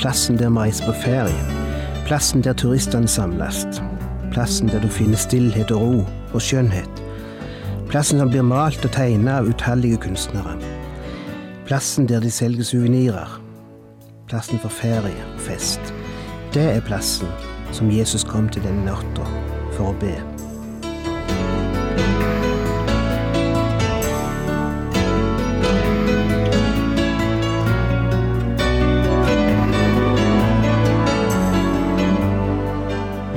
Plassen der vi reiser på ferie, plassen der turistene samles, plassen der du finner stillhet og ro og skjønnhet, plassen som blir malt og tegnet av utallige kunstnere, plassen der de selger suvenirer, plassen for ferie og fest. Det er plassen som Jesus kom til denne natta for å be.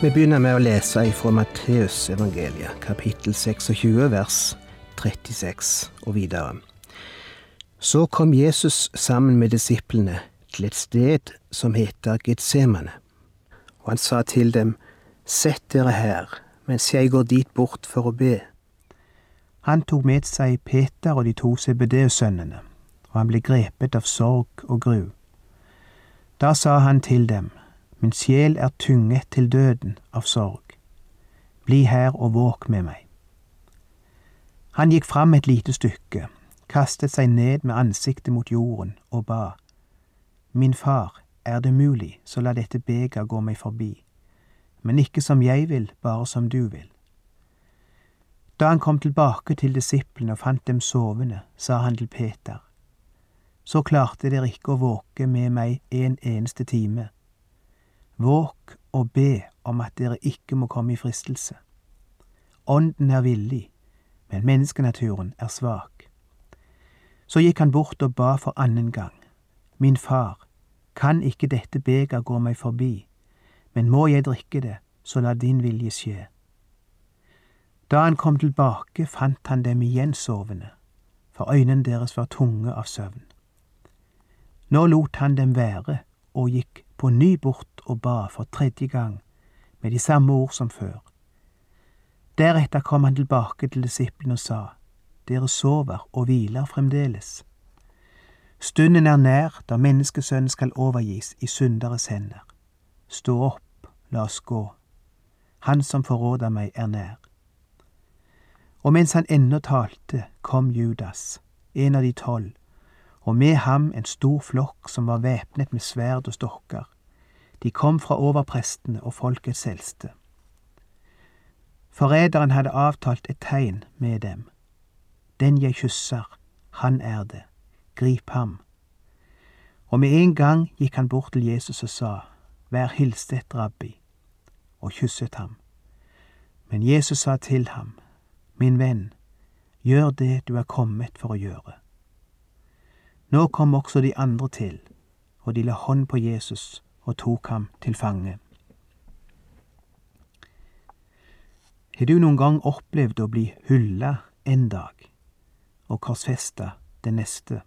Vi begynner med å lese fra Matteusevangeliet, kapittel 26, vers 36 og videre. Så kom Jesus sammen med disiplene til et sted som heter Getsemane, og han sa til dem, Sett dere her, mens jeg går dit bort for å be. Han tok med seg Peter og de to CBD-sønnene, og han ble grepet av sorg og gru. Da sa han til dem, Min sjel er tynget til døden av sorg. Bli her og våk med meg. Han gikk fram et lite stykke, kastet seg ned med ansiktet mot jorden og ba. Min far, er det mulig, så la dette beger gå meg forbi. Men ikke som jeg vil, bare som du vil. Da han kom tilbake til disiplene og fant dem sovende, sa han til Peter. Så klarte dere ikke å våke med meg en eneste time. Våk og be om at dere ikke må komme i fristelse. Ånden er villig, men menneskenaturen er svak. Så gikk han bort og ba for annen gang. Min far, kan ikke dette beger gå meg forbi, men må jeg drikke det, så la din vilje skje. Da han kom tilbake, fant han dem igjen sovende, for øynene deres var tunge av søvn. Nå lot han dem være og gikk på ny bort og ba for tredje gang, med de samme ord som før. Deretter kom han tilbake til disiplene og sa, Dere sover og hviler fremdeles. Stunden er nær da menneskesønnen skal overgis i synderes hender. Stå opp, la oss gå. Han som forråder meg, er nær. Og mens han ennå talte, kom Judas, en av de tolv, og med ham en stor flokk som var væpnet med sverd og stokker. De kom fra overprestene og folkets eldste. Forræderen hadde avtalt et tegn med dem. Den jeg kysser, han er det. Grip ham. Og med en gang gikk han bort til Jesus og sa, Vær hilset, rabbi, og kysset ham. Men Jesus sa til ham, Min venn, gjør det du er kommet for å gjøre. Nå kom også de andre til, og de la hånd på Jesus og tok ham til fange. Har du noen gang opplevd å bli hylla en dag og korsfesta den neste?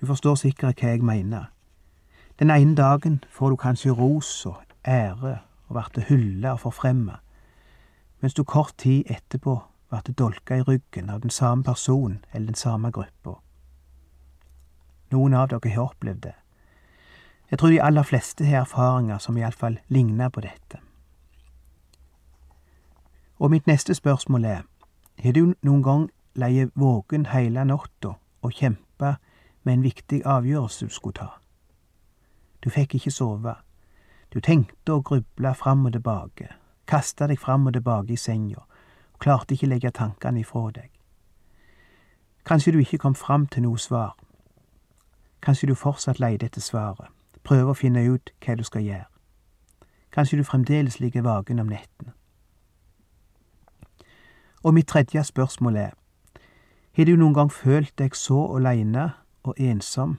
Du forstår sikkert hva jeg mener. Den ene dagen får du kanskje ros og ære og blir hylla og forfremma, mens du kort tid etterpå blir dolka i ryggen av den samme personen eller den samme gruppa. Noen av dere har opplevd det. Jeg tror de aller fleste har erfaringer som iallfall ligner på dette. Og mitt neste spørsmål er, har du noen gang leie våken heile natta og kjempa med en viktig avgjørelse du skulle ta? Du fikk ikke sove. Du tenkte og grubla fram og tilbake, kasta deg fram og tilbake i senga, og klarte ikke legge tankene ifra deg. Kanskje du ikke kom fram til noe svar. Kanskje du fortsatt leter etter svaret prøve å finne ut hva du skal gjøre. Kanskje du fremdeles ligger vaken om nettene. Og mitt tredje spørsmål er, har du noen gang følt deg så aleine og ensom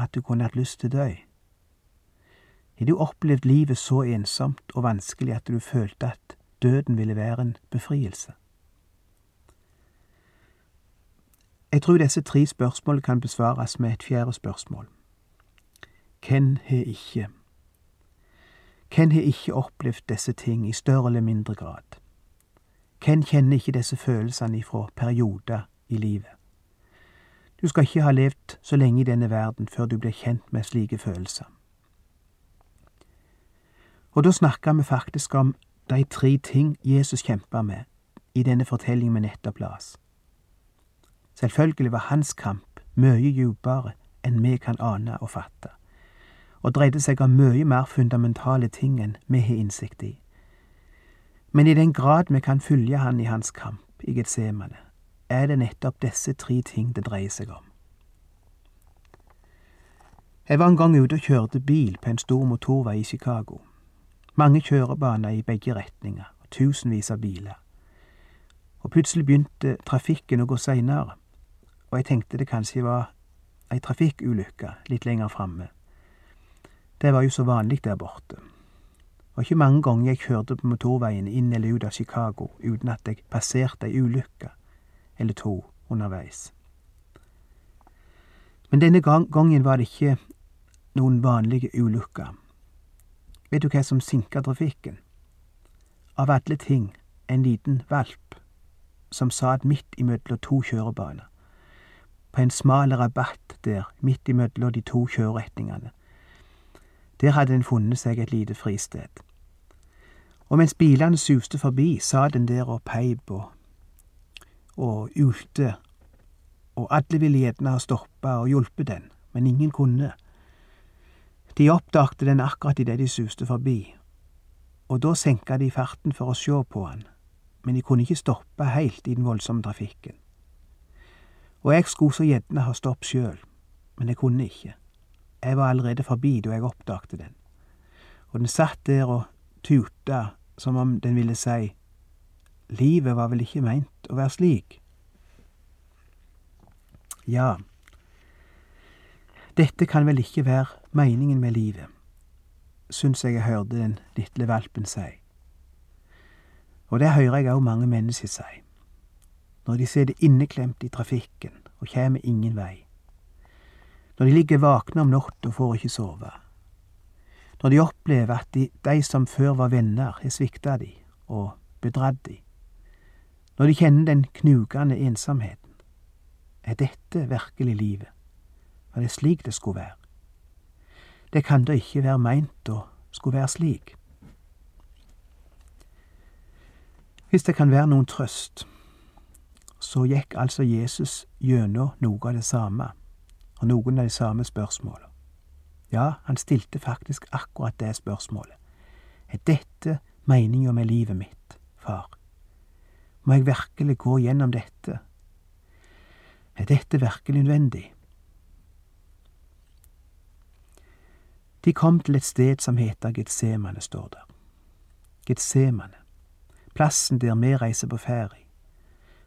at du kunne hatt lyst til å dø? Har du opplevd livet så ensomt og vanskelig at du følte at døden ville være en befrielse? Jeg tror disse tre spørsmålene kan besvares med et fjerde spørsmål. Hvem har ikke? Hvem har ikke opplevd disse ting i større eller mindre grad? Hvem kjenner ikke disse følelsene ifra perioder i livet? Du skal ikke ha levd så lenge i denne verden før du blir kjent med slike følelser. Og da snakker vi faktisk om de tre ting Jesus kjempa med i denne fortellingen vi nettopp las. Selvfølgelig var hans kamp mye djupere enn vi kan ane og fatte, og dreide seg om mye mer fundamentale ting enn vi har innsikt i. Men i den grad vi kan følge han i hans kamp i Getsemane, er det nettopp disse tre ting det dreier seg om. Jeg var en gang ute og kjørte bil på en stor motorvei i Chicago. Mange kjørebaner i begge retninger, og tusenvis av biler. Og plutselig begynte trafikken å gå seinere, og jeg tenkte det kanskje var ei trafikkulykke litt lenger framme. Det var jo så vanlig der borte. Det var ikke mange ganger jeg kjørte på motorveien inn eller ut av Chicago uten at jeg passerte ei ulykke eller to underveis. Men denne gangen var det ikke noen vanlige ulykker. Vet du hva som sinka trafikken? Av alle ting en liten valp som satt midt imellom to kjørebaner, på en smal rabatt der midt imellom de to kjøreretningene. Der hadde en funnet seg et lite fristed. Og mens bilene suste forbi, sa den der og peip og, og ulte, og alle ville gjerne ha stoppa og hjulpet den, men ingen kunne. De oppdagte den akkurat idet de suste forbi, og da senka de farten for å sjå på han, men de kunne ikke stoppe heilt i den voldsomme trafikken. Og jeg skulle så gjerne ha stoppet sjøl, men jeg kunne ikke. Jeg var allerede forbi da jeg oppdagte den, og den satt der og tuta som om den ville si, livet var vel ikke meint å være slik? Ja, dette kan vel ikke være meningen med livet, syns jeg jeg hørte den lille valpen si. Og det hører jeg òg mange mennesker si, når de sitter inneklemt i trafikken og kommer ingen vei, når de ligger våkne om natta og får ikke sove, når de opplever at de, de som før var venner, har svikta de og bedratt de, når de kjenner den knugende ensomheten. Er dette virkelig livet? Var det slik det skulle være? Det kan da ikke være meint å skulle være slik. Hvis det kan være noen trøst, så gikk altså Jesus gjennom noe av det samme, og noen av de samme spørsmålene. Ja, han stilte faktisk akkurat det spørsmålet. Er dette meninga med livet mitt, far? Må jeg virkelig gå gjennom dette? Er dette virkelig nødvendig? De kom til et sted som heter Getsemane, står der. Getsemane, plassen der vi reiser på ferie,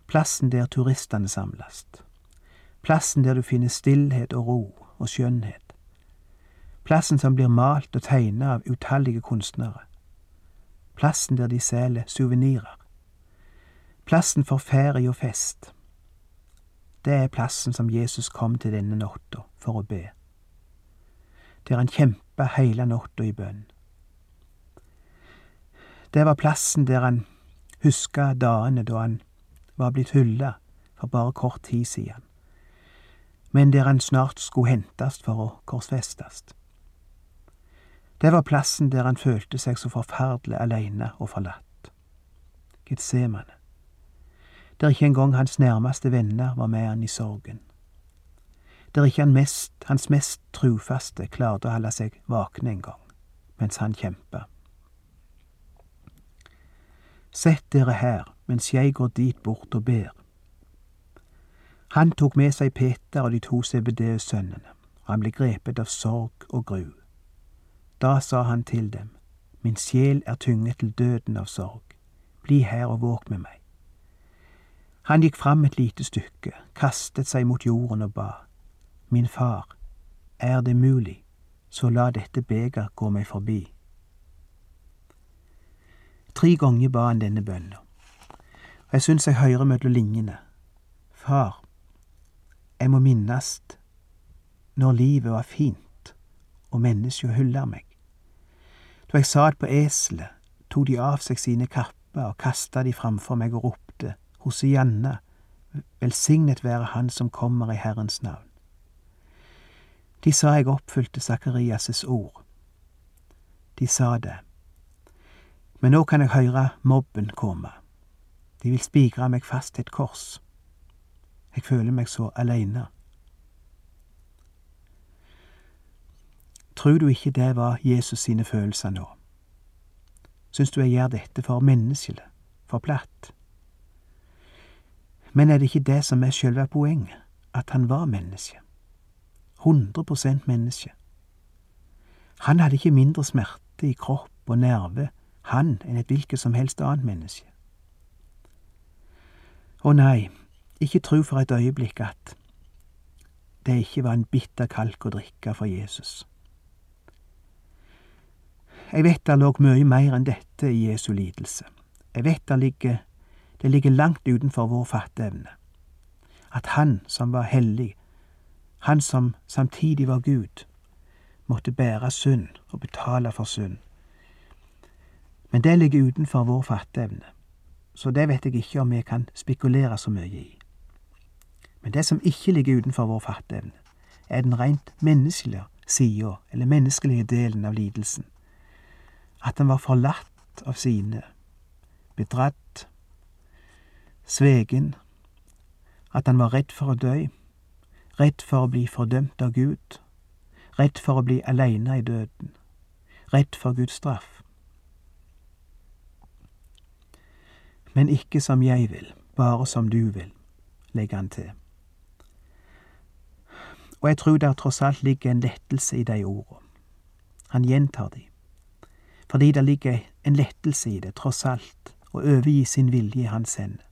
plassen der turistene samles, plassen der du finner stillhet og ro og skjønnhet, plassen som blir malt og tegnet av utallige kunstnere, plassen der de selger suvenirer, plassen for ferie og fest. Det er plassen som Jesus kom til denne natta for å be. Der han kjempa heile natta i bønn. Det var plassen der han huska dagene da han var blitt hylla for bare kort tid siden, men der han snart skulle hentast for å korsfestast. Det var plassen der han følte seg så forferdelig aleine og forlatt. Getsemane. Der ikke engang hans nærmeste venner var med han i sorgen der ikke han mest, hans mest trufaste klarte å holde seg våkne en gang, mens han kjempa. Sett dere her mens jeg går dit bort og ber. Han tok med seg Peter og de to CBD-sønnene, og han ble grepet av sorg og gru. Da sa han til dem, Min sjel er tynget til døden av sorg, bli her og våk med meg. Han gikk fram et lite stykke, kastet seg mot jorden og ba. Min far, er det mulig, så la dette beger gå meg forbi. Tre ganger ba han denne bønnen, jeg syns jeg hører mellom linjene. Far, jeg må minnast når livet var fint og menneska hylla meg. Da jeg satt på eselet, tok de av seg sine kapper og kasta de framfor meg og ropte, Hosianna, velsignet være Han som kommer i Herrens navn. De sa jeg oppfylte Sakarias' ord. De sa det. Men nå kan jeg høre mobben komme. De vil spikre meg fast til et kors. Jeg føler meg så aleine. Tror du ikke det var Jesus sine følelser nå? Syns du jeg gjør dette for menneskelig, for platt? Men er det ikke det som er selve poenget, at han var menneske? 100% menneske. Han hadde ikke mindre smerte i kropp og nerve, han, enn et hvilket som helst annet menneske. Å nei, ikke tro for et øyeblikk at det ikke var en bitter kalk å drikke for Jesus. Jeg vet det lå mye mer enn dette i Jesu lidelse. Jeg vet det ligger, det ligger langt utenfor vår fatteevne. At Han som var hellig, Han som samtidig var Gud, måtte bære synd og betale for synd. Men det ligger utenfor vår fatteevne, så det vet jeg ikke om vi kan spekulere så mye i. Men det som ikke ligger utenfor vår fatteevne, er den rent menneskelige sida, eller menneskelige delen av lidelsen. At han var forlatt av sine, bedratt, svegen, at han var redd for å dø, redd for å bli fordømt av Gud, redd for å bli aleine i døden, redd for Guds straff. Men ikke som jeg vil, bare som du vil, legger han til. Og jeg tror der tross alt ligger en lettelse i de ordene. Han gjentar de. Fordi det ligger en lettelse i det, tross alt, å overgi sin vilje i hans hender.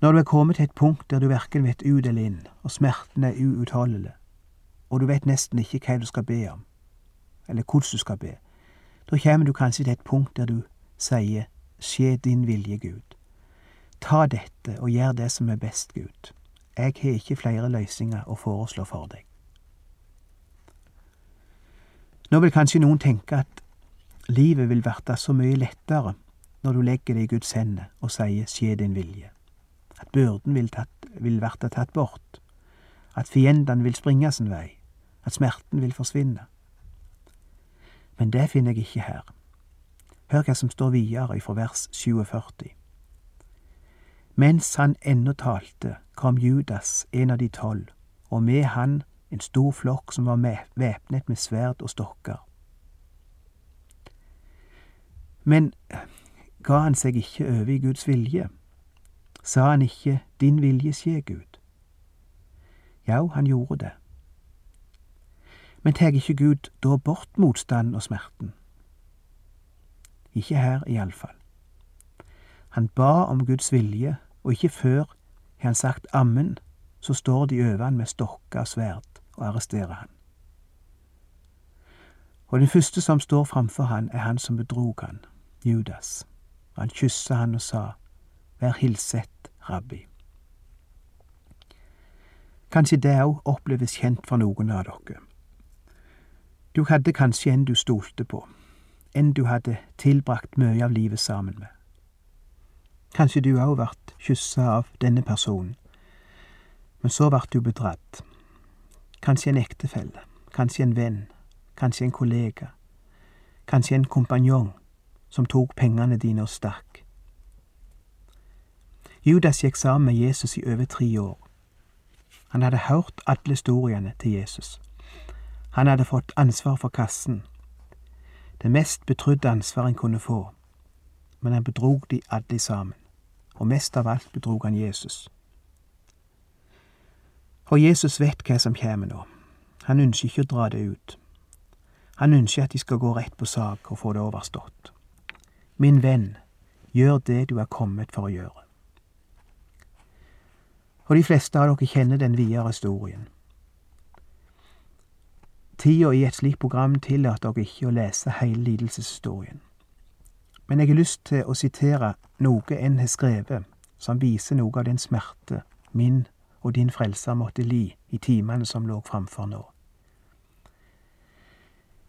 Når du er kommet til et punkt der du verken vet ut eller inn, og smerten er uutholdelig, og du vet nesten ikke hva du skal be om, eller hvordan du skal be, da kommer du kanskje til et punkt der du sier skje din vilje, Gud. Ta dette og gjør det som er best, Gud. Jeg har ikke flere løsninger å foreslå for deg. Nå vil kanskje noen tenke at livet vil verte så mye lettere når du legger det i Guds hender og sier skje din vilje, at byrden vil, tatt, vil verte tatt bort, at fiendene vil springe sin vei, at smerten vil forsvinne. Men det finner jeg ikke her. Hør hva som står videre fra vers 47. Mens han ennå talte, kom Judas, en av de tolv, og med han en stor flokk som var væpnet med sverd og stokker. Men ga han seg ikke over i Guds vilje? Sa han ikke Din vilje skje, Gud? Ja, han gjorde det. Men tar ikke Gud da bort motstanden og smerten? Ikke her, iallfall. Han ba om Guds vilje, og ikke før har han sagt ammen, så står de over han med stokker og sverd og arresterer han. Og den første som står framfor han, er han som bedrog han, Judas. Og han kyssa han og sa, Vær hilset, rabbi. Kanskje det òg oppleves kjent for noen av dere. Du hadde kanskje en du stolte på, en du hadde tilbrakt mye av livet sammen med. Kanskje du òg vart kyssa av denne personen, men så vart du bedratt. Kanskje en ektefelle, kanskje en venn, kanskje en kollega, kanskje en kompanjong som tok pengene dine og stakk. Judas gikk sammen med Jesus i over tre år. Han hadde hørt alle historiene til Jesus. Han hadde fått ansvar for kassen det mest betrodde ansvar en kunne få, men han bedrog de alle sammen, og mest av alt bedrog han Jesus. Og Jesus vet hva som kommer nå. Han ønsker ikke å dra det ut. Han ønsker at de skal gå rett på sak og få det overstått. Min venn, gjør det du er kommet for å gjøre. Og de fleste av dere kjenner den videre historien. Tida i et slikt program tillater dere ikke å lese hele lidelseshistorien. Men jeg har lyst til å sitere noe en har skrevet, som viser noe av den smerte min og din frelser måtte li i timene som lå framfor nå.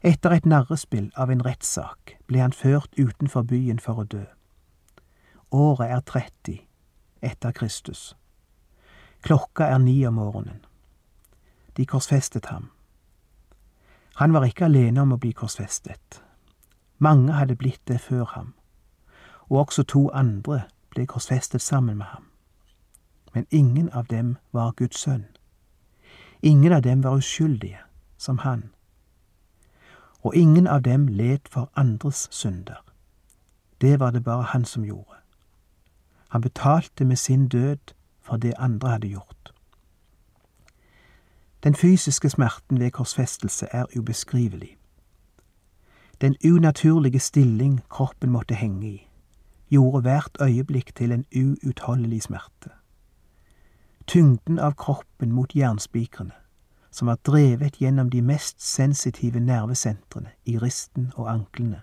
Etter et narrespill av en rettssak ble han ført utenfor byen for å dø. Året er 30 etter Kristus. Klokka er ni om morgenen. De korsfestet ham. Han var ikke alene om å bli korsfestet. Mange hadde blitt det før ham, og også to andre ble korsfestet sammen med ham. Men ingen av dem var Guds sønn. Ingen av dem var uskyldige, som han. Og ingen av dem led for andres synder. Det var det bare han som gjorde. Han betalte med sin død for det andre hadde gjort. Den fysiske smerten ved korsfestelse er ubeskrivelig. Den unaturlige stilling kroppen måtte henge i, gjorde hvert øyeblikk til en uutholdelig smerte. Tyngden av kroppen mot jernspikrene, som var drevet gjennom de mest sensitive nervesentrene i risten og anklene,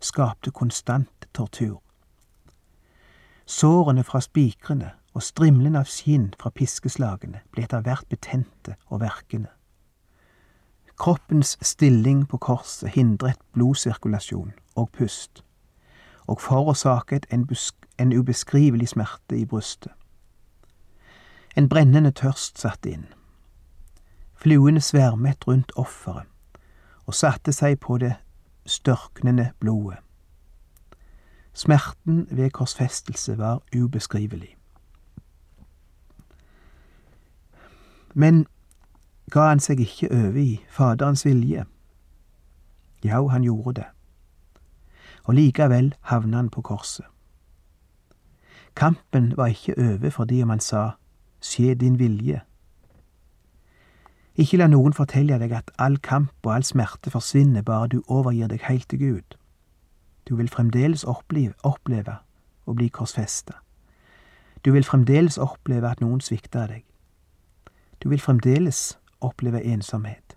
skapte konstant tortur. Sårene fra spikrene og strimlene av skinn fra piskeslagene ble etter hvert betente og verkende. Kroppens stilling på korset hindret blodsirkulasjon og pust, og forårsaket en, en ubeskrivelig smerte i brystet. En brennende tørst satte inn. Fluene svermet rundt offeret og satte seg på det størknende blodet. Smerten ved korsfestelse var ubeskrivelig. Men ga han seg ikke over i Faderens vilje? Ja, han gjorde det. Og likevel havna han på korset. Kampen var ikke over fordi om han sa skje din vilje. Ikke la noen fortelle deg at all kamp og all smerte forsvinner bare du overgir deg helt til Gud. Du vil fremdeles oppleve, oppleve å bli korsfesta. Du vil fremdeles oppleve at noen svikter deg. Du vil fremdeles oppleve ensomhet.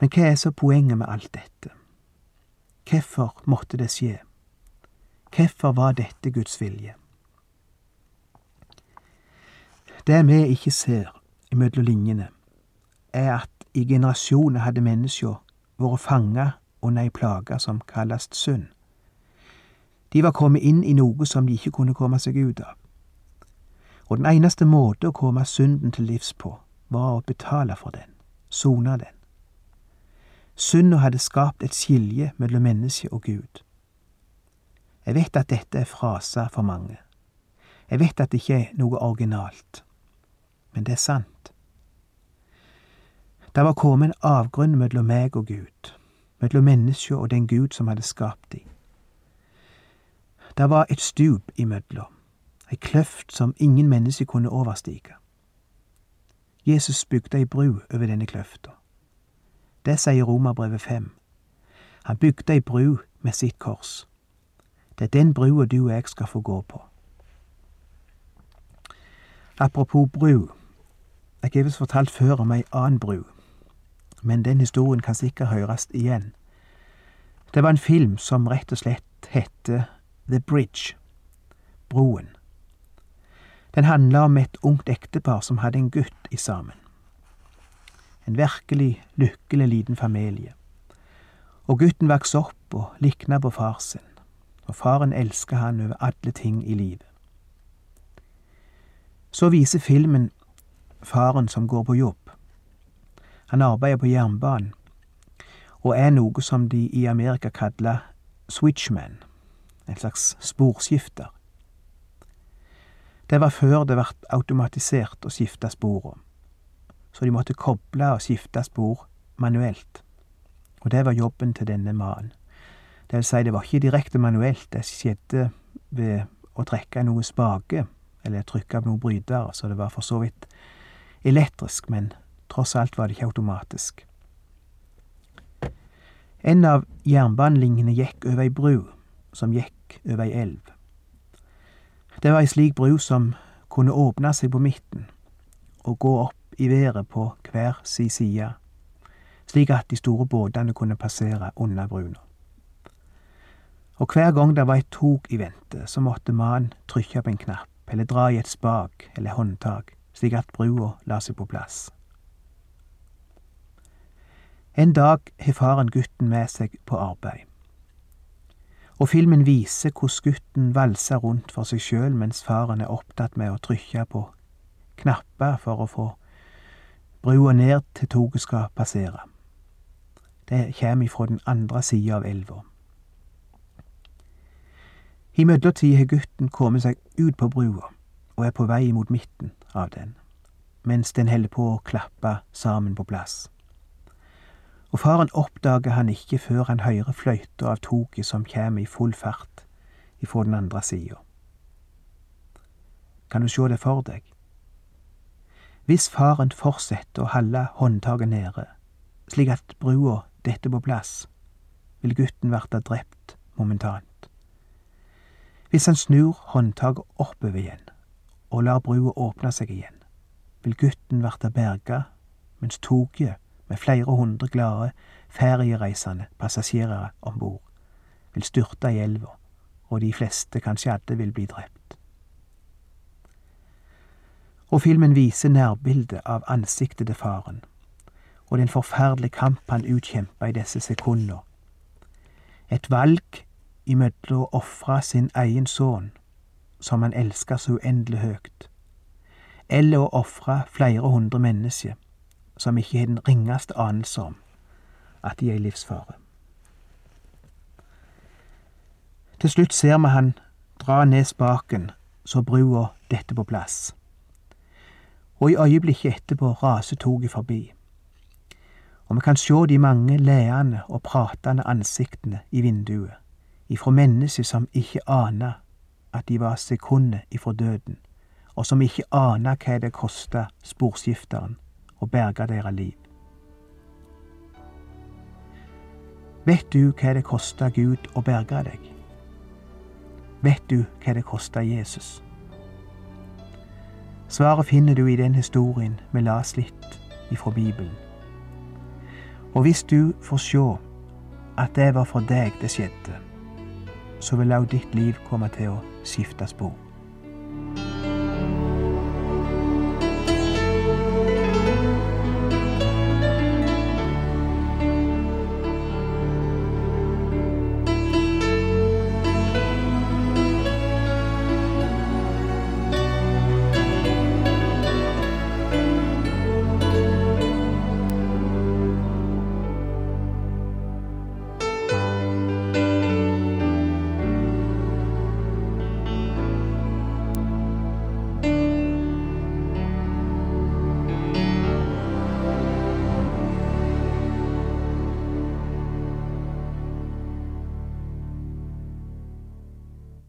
Men hva er så poenget med alt dette? Hvorfor måtte det skje? Hvorfor var dette Guds vilje? Det vi ikke ser imellom linjene, er at i generasjoner hadde mennesker vært fanga under ei plage som kalles synd. De var kommet inn i noe som de ikke kunne komme seg ut av og den eneste måte å komme synden til livs på, var å betale for den, sone den. Synda hadde skapt et skilje mellom menneske og Gud. Jeg vet at dette er fraser for mange. Jeg vet at det ikke er noe originalt. Men det er sant. Det var kommet en avgrunn mellom meg og Gud, mellom mennesket og den Gud som hadde skapt dem. Det var et stup imellom ei kløft som ingen menneske kunne overstige. Jesus bygde ei bru over denne kløfta. Det sier Romerbrevet 5. Han bygde ei bru med sitt kors. Det er den brua du og jeg skal få gå på. Apropos bru. Jeg har visst fortalt før om ei annen bru, men den historien kan sikkert høres igjen. Det var en film som rett og slett hette The Bridge, Broen. Den handla om et ungt ektepar som hadde en gutt i sammen. En virkelig lykkelig liten familie. Og gutten vokste opp og likna på far sin, og faren elska han over alle ting i livet. Så viser filmen faren som går på jobb. Han arbeider på jernbanen, og er noe som de i Amerika kaller switchman, en slags sporskifter. Det var før det ble automatisert å skifte sporene. så de måtte koble og skifte spor manuelt. Og det var jobben til denne mannen. Det vil si, det var ikke direkte manuelt, det skjedde ved å trekke noe spake, eller trykke av noen brytere, så det var for så vidt elektrisk, men tross alt var det ikke automatisk. En av jernbanelinjene gikk over ei bru som gikk over ei elv. Det var ei slik bru som kunne åpne seg på midten og gå opp i været på hver si side, slik at de store båtene kunne passere under bruna. Og hver gang det var et tog i vente, så måtte mannen trykke på en knapp, eller dra i et spak eller håndtak, slik at brua la seg på plass. En dag har faren gutten med seg på arbeid. Og filmen viser hvordan gutten valser rundt for seg sjøl mens faren er opptatt med å trykke på knapper for å få brua ned til toget skal passere. Det kommer ifra den andre sida av elva. I mellomtida har gutten kommet seg ut på brua og er på vei mot midten av den, mens den holder på å klappe sammen på plass og faren oppdager han ikke før han hører fløyta av toget som kjem i full fart ifra den andre sida. Kan du sjå det for deg? Hvis faren fortsetter å holde håndtaket nede, slik at brua detter på plass, vil gutten verta drept momentant. Hvis han snur håndtaket oppover igjen og lar brua åpne seg igjen, vil gutten verta berga, mens toget med flere hundre glade ferjereisende passasjerer om bord, vil styrte i elva, og de fleste, kanskje alle, vil bli drept. Og filmen viser nærbildet av ansiktet til faren, og den forferdelige kamp han utkjempa i disse sekunder. Et valg imellom å ofre sin egen sønn, som han elska så uendelig høyt, eller å ofre flere hundre mennesker som ikke har den ringeste anelse om at de er i livsfare. Til slutt ser vi han dra ned spaken så brua detter på plass. Og i øyeblikket etterpå raser toget forbi. Og vi kan sjå de mange leende og pratende ansiktene i vinduet, ifra mennesker som ikke ana at de var sekundet ifra døden, og som ikke ana hva det kosta sporskifteren og berga deres liv. Vet du hva det kosta Gud å berge deg? Vet du hva det kosta Jesus? Svaret finner du i den historien vi las litt ifra Bibelen. Og hvis du får sjå at det var for deg det skjedde, så vil òg ditt liv komme til å skifte spor.